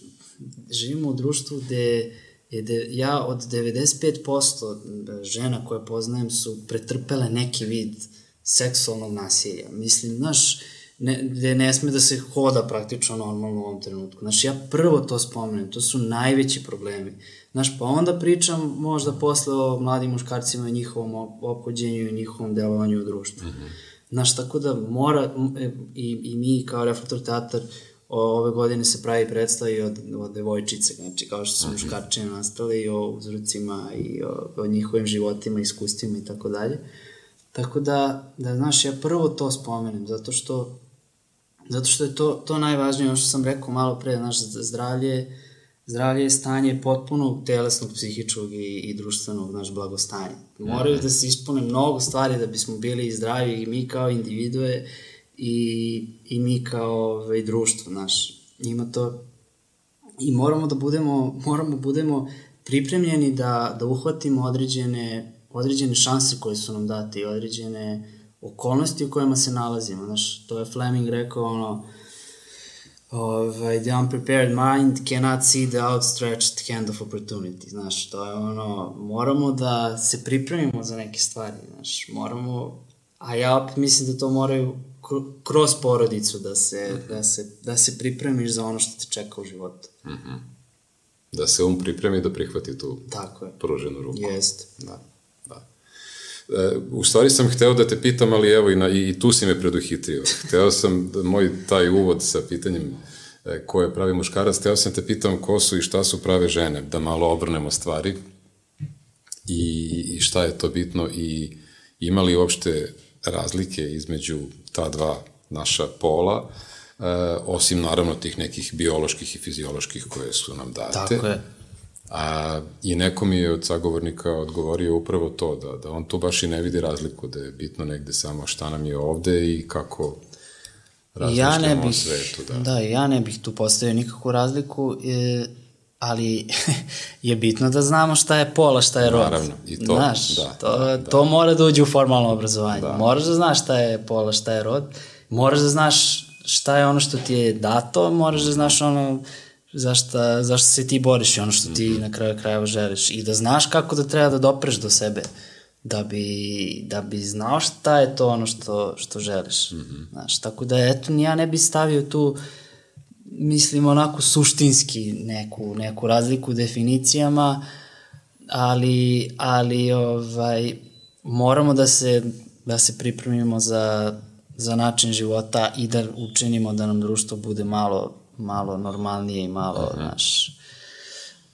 živimo u društvu gde je de, ja od 95% žena koje poznajem su pretrpele neki vid seksualnog nasilja. Mislim, znaš, ne, gde ne sme da se hoda praktično normalno u ovom trenutku. Znaš, ja prvo to spomenem, to su najveći problemi. Znaš, pa onda pričam možda posle o mladim muškarcima i njihovom ophođenju i njihovom delovanju u društvu. Mm -hmm. Znaš, tako da mora, e, i, i mi kao Reflektor teatar, ove godine se pravi predstavi od, od devojčice, znači kao što su mm -hmm. muškarčine nastali i o uzrocima i o, o njihovim životima, iskustvima i tako dalje. Tako da, da znaš, ja prvo to spomenem, zato što Zato što je to, to najvažnije, ono što sam rekao malo pre, naš zdravlje, zdravlje je stanje potpunog telesnog, psihičkog i, i društvenog naš blagostanja. Moraju da se ispune mnogo stvari da bismo bili zdravi i mi kao individue i, i mi kao ovaj, društvo, naš. Ima to i moramo da budemo, moramo da budemo pripremljeni da, da uhvatimo određene, određene šanse koje su nam date i određene okolnosti u kojima se nalazimo. Znaš, to je Fleming rekao, ono, ovaj, the unprepared mind cannot see the outstretched hand of opportunity, znaš, to je ono, moramo da se pripremimo za neke stvari, znaš, moramo, a ja opet mislim da to moraju kroz porodicu da se, mm -hmm. da se, da se pripremiš za ono što te čeka u životu. Mm -hmm.
Da se um pripremi da prihvati tu
Tako je.
pruženu ruku.
Jest.
Da. E, u stvari sam hteo da te pitam, ali evo i, na, i tu si me preduhitrio. Hteo sam da moj taj uvod sa pitanjem e, ko je pravi muškarac, hteo sam te pitam ko su i šta su prave žene, da malo obrnemo stvari i, i šta je to bitno i ima li uopšte razlike između ta dva naša pola, e, osim naravno tih nekih bioloških i fizioloških koje su nam date.
Tako je.
A, I neko mi je od sagovornika odgovorio upravo to, da, da on tu baš i ne vidi razliku, da je bitno negde samo šta nam je ovde i kako razmišljamo
ja ne bih,
o svetu. Da.
da, ja ne bih tu postavio nikakvu razliku, e, ali <laughs> je bitno da znamo šta je pola, šta je rod.
Naravno, i to,
Znaš,
da,
to,
da,
da. to mora da uđe u formalno obrazovanje.
Da.
Moraš da znaš šta je pola, šta je rod. Moraš da znaš šta je ono što ti je dato, moraš da znaš ono zašta, zašto se ti boriš i ono što ti mm -hmm. na kraju krajeva želiš. I da znaš kako da treba da dopreš do sebe da bi, da bi znao šta je to ono što, što želiš. Mm -hmm. Znaš, tako da, eto, ja ne bi stavio tu mislim, onako suštinski neku, neku razliku u definicijama, ali, ali ovaj, moramo da se, da se pripremimo za, za način života i da učinimo da nam društvo bude malo, malo normalnije i malo, uh -huh. naš,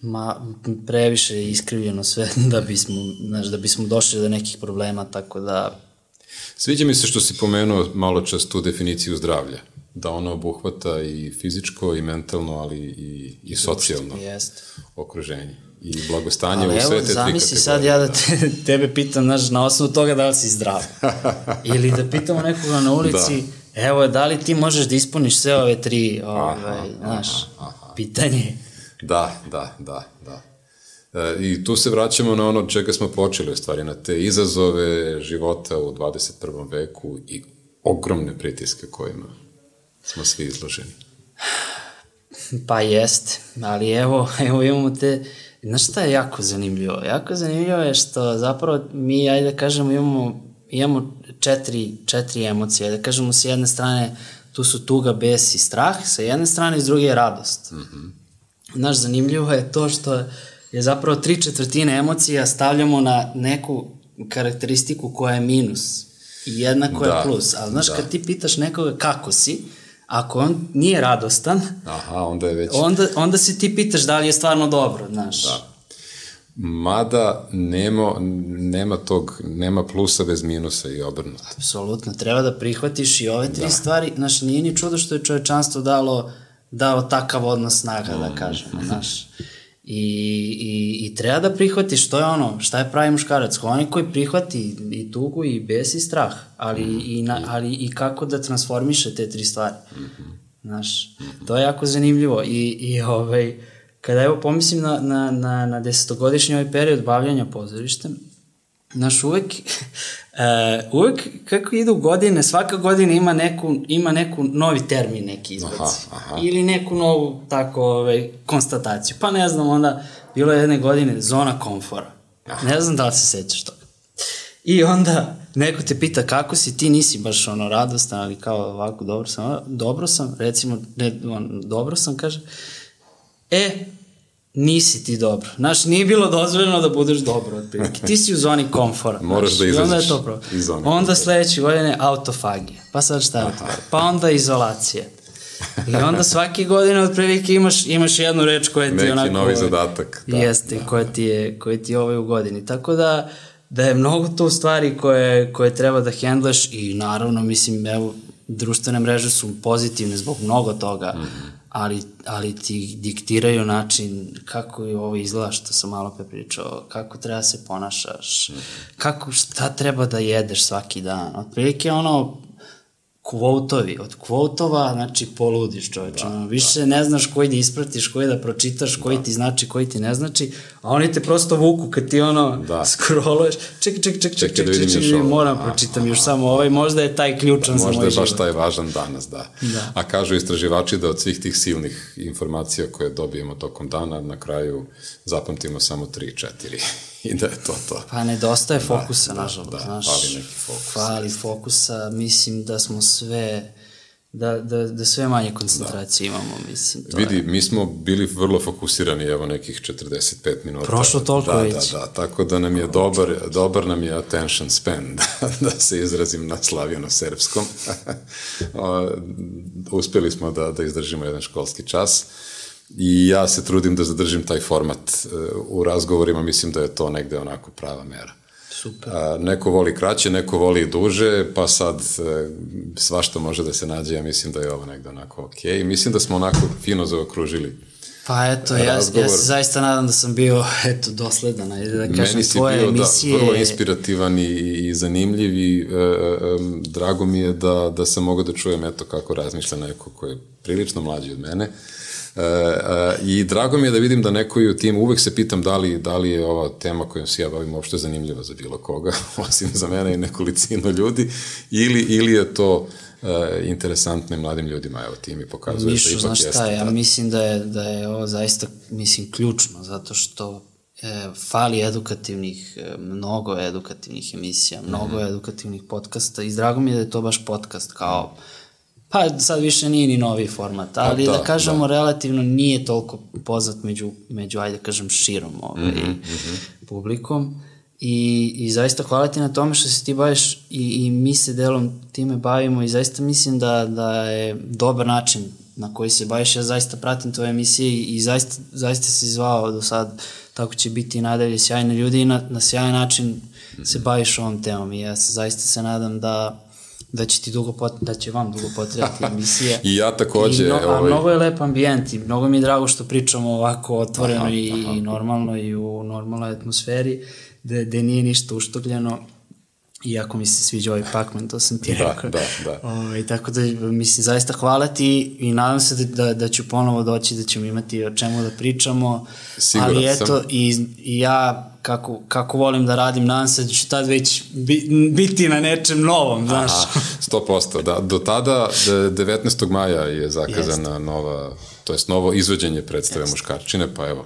ma, previše iskrivljeno sve <laughs> da bismo, znaš, da bismo došli do nekih problema, tako da...
Sviđa mi se što si pomenuo malo čas tu definiciju zdravlja da ona obuhvata i fizičko i mentalno, ali i, i socijalno
Jest.
okruženje i blagostanje ali u sve te tri kategorije.
zamisli sad ja da te, tebe pitam, znaš, na osnovu toga da li si zdrav. <laughs> Ili da pitamo nekoga na ulici, da. Evo, da li ti možeš da ispuniš sve ove tri, ovaj, znaš, aha, aha. pitanje.
Da, da, da, da. E, I tu se vraćamo na ono čega smo počeli, u stvari, na te izazove života u 21. veku i ogromne pritiske kojima smo svi izloženi.
Pa jest, ali evo, <laughs> evo imamo te, znaš šta je jako zanimljivo? Jako zanimljivo je što zapravo mi, ajde da kažemo, imamo, imamo četiri, četiri emocije, da kažemo s jedne strane tu su tuga, bes i strah, sa jedne strane i s druge je radost. Mm -hmm. Znaš, zanimljivo je to što je zapravo tri četvrtine emocija stavljamo na neku karakteristiku koja je minus i jedna koja da, je plus. Ali znaš, da. kad ti pitaš nekoga kako si, Ako on nije radostan,
Aha, onda je već...
onda, onda se ti pitaš da li je stvarno dobro, znaš.
Da. Mada nema, nema tog, nema plusa bez minusa i obrnuto.
Apsolutno, treba da prihvatiš i ove tri da. stvari, znaš, nije ni čudo što je čovečanstvo dalo, dao takav odnos snaga, da mm. da kažemo, znaš. I, i, I treba da prihvatiš, to je ono, šta je pravi muškarac, onaj koji prihvati i tugu i bes i strah, ali, mm i, na, ali i kako da transformiše te tri stvari. Mm -hmm. Znaš, to je jako zanimljivo i, i ovaj, kada evo pomislim na, na, na, na desetogodišnji ovaj period bavljanja pozorištem, Znaš, uvek, uh, <laughs> uvek kako idu godine, svaka godina ima neku, ima neku novi termin neki izbaci. Aha, aha. Ili neku novu tako ovaj, konstataciju. Pa ne znam, onda bilo je jedne godine zona komfora. Aha. Ne znam da li se sećaš toga. I onda neko te pita kako si, ti nisi baš ono radostan, ali kao ovako dobro sam, dobro sam, recimo, ne, on, dobro sam, kaže, e, nisi ti dobro. Znaš, nije bilo dozvoljeno da budeš dobro, otprilike. Ti si u zoni komfora. <laughs>
Moraš
znaš,
da izađeš
onda je to pro... iz zone Onda sledeće godine autofagija. Pa sad šta je to? Pa onda izolacija. I onda svake godine otprilike imaš, imaš jednu reč koja ti
Neki
onako...
Neki novi zadatak.
Da, jeste, da, koja, ti je, koja ti je ovaj u godini. Tako da, da je mnogo tu stvari koje, koje treba da hendlaš i naravno, mislim, evo, društvene mreže su pozitivne zbog mnogo toga, mm -hmm ali, ali ti diktiraju način kako je ovo izgleda što sam malo pre pričao, kako treba se ponašaš, kako, šta treba da jedeš svaki dan. Otprilike ono, kvotovi, od kvotova, znači poludiš čoveče, da, više da. ne znaš koji da ispratiš, koji da pročitaš, koji da. ti znači, koji ti ne znači, a oni te prosto vuku kad ti ono da. <laughs> scrolluješ, čekaj, čekaj, čekaj, čekaj, čekaj, čekaj, čekaj, moram pročitam još samo ovaj, možda je taj ključan da, za moj život.
Možda je baš taj važan danas, da. da. A kažu istraživači da od svih tih silnih informacija koje dobijemo tokom dana, na kraju zapamtimo samo 3-4 i da je to to.
Pa nedostaje da, fokusa, da, nažalost, da, znaš.
Fali neki fokus.
Fali fokusa, mislim da smo sve da, da, da sve manje koncentracije da. imamo, mislim.
To Vidi, je. mi smo bili vrlo fokusirani, evo nekih 45 minuta.
Prošlo toliko
da,
već.
Da, da, tako da nam je dobar, dobar nam je attention span, <laughs> da, da se izrazim na slavijano-serbskom. <laughs> Uspeli smo da, da izdržimo jedan školski čas. I ja se trudim da zadržim taj format e, u razgovorima, mislim da je to negde onako prava mera.
Super.
A, neko voli kraće, neko voli duže, pa sad e, svašta može da se nađe, ja mislim da je ovo negde onako okej. Okay. Mislim da smo onako fino zaokružili
Pa eto, ja,
razgovor.
ja se zaista nadam da sam bio <laughs> eto, dosledan, ajde da kažem,
Meni si
tvoje
bio
emisije...
da, vrlo inspirativan i, i zanimljiv i e, e, drago mi je da, da sam mogao da čujem eto kako razmišlja neko ko je prilično mlađi od mene. E, I drago mi je da vidim da neko i u timu, uvek se pitam da li, da li je ova tema kojom se ja bavim uopšte zanimljiva za bilo koga, <laughs> osim za mene i nekolicino ljudi, ili, ili je to e, interesantno i mladim ljudima, evo ti mi pokazuje
Mišu,
da ipak
znaš
jeste.
šta, ja
da.
mislim da je, da je ovo zaista, mislim, ključno, zato što e, fali edukativnih, e, mnogo edukativnih emisija, mnogo
Mhm.
edukativnih podcasta i drago mi je da je to baš podcast kao Pa sad više nije ni novi format, ali
Pa da,
da, kažemo relativno nije toliko poznat među, među ajde da kažem širom ovaj, mm
Mhm,
-hmm. publikom. I, I zaista hvala ti na tome što se ti baviš i, i mi se delom time bavimo i zaista mislim da, da je dobar način na koji se baviš. Ja zaista pratim tvoje emisije i, i zaista, zaista si zvao do sad, tako će biti i nadalje sjajne ljudi i na, na sjajan način se baviš ovom temom i ja se, zaista se nadam da da će ti dugo pot, da će vam dugo potrebati <laughs> emisija.
I ja takođe,
I no, a
ovaj-
mnogo je lep ambijent i mnogo mi je drago što pričamo ovako otvoreno aha, i, aha. i normalno i u normalnoj atmosferi, da, da nije ništa uštogljeno. Iako mi se sviđa ovaj Pac-Man, to sam ti
Da,
rekao.
da, da.
O, I tako da, mislim, zaista hvala ti i nadam se da, da, da ću ponovo doći, da ćemo imati o čemu da pričamo.
Siguran
Ali eto,
sam.
i, i ja, kako, kako volim da radim, nadam se da ću tad već bi, biti na nečem novom, znaš.
Aha, 100%, da. Do tada, de- 19. maja je zakazana nova, to jest novo izvođenje predstave Jest. muškarčine, pa evo,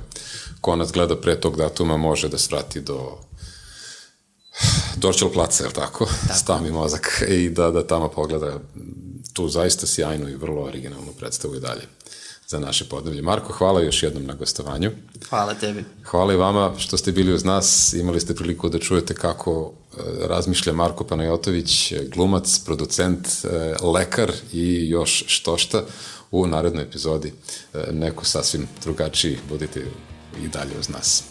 ko nas gleda pre tog datuma može da svrati do Dorčel placa, je li tako? tako. Stami mozak i da, da tamo pogleda tu zaista sjajnu i vrlo originalnu predstavu i dalje za naše podneblje. Marko, hvala još jednom na gostovanju.
Hvala tebi.
Hvala i vama što ste bili uz nas. Imali ste priliku da čujete kako e, razmišlja Marko Panajotović, glumac, producent, e, lekar i još što šta u narednoj epizodi. E, Neko sasvim drugačiji. Budite i dalje uz nas.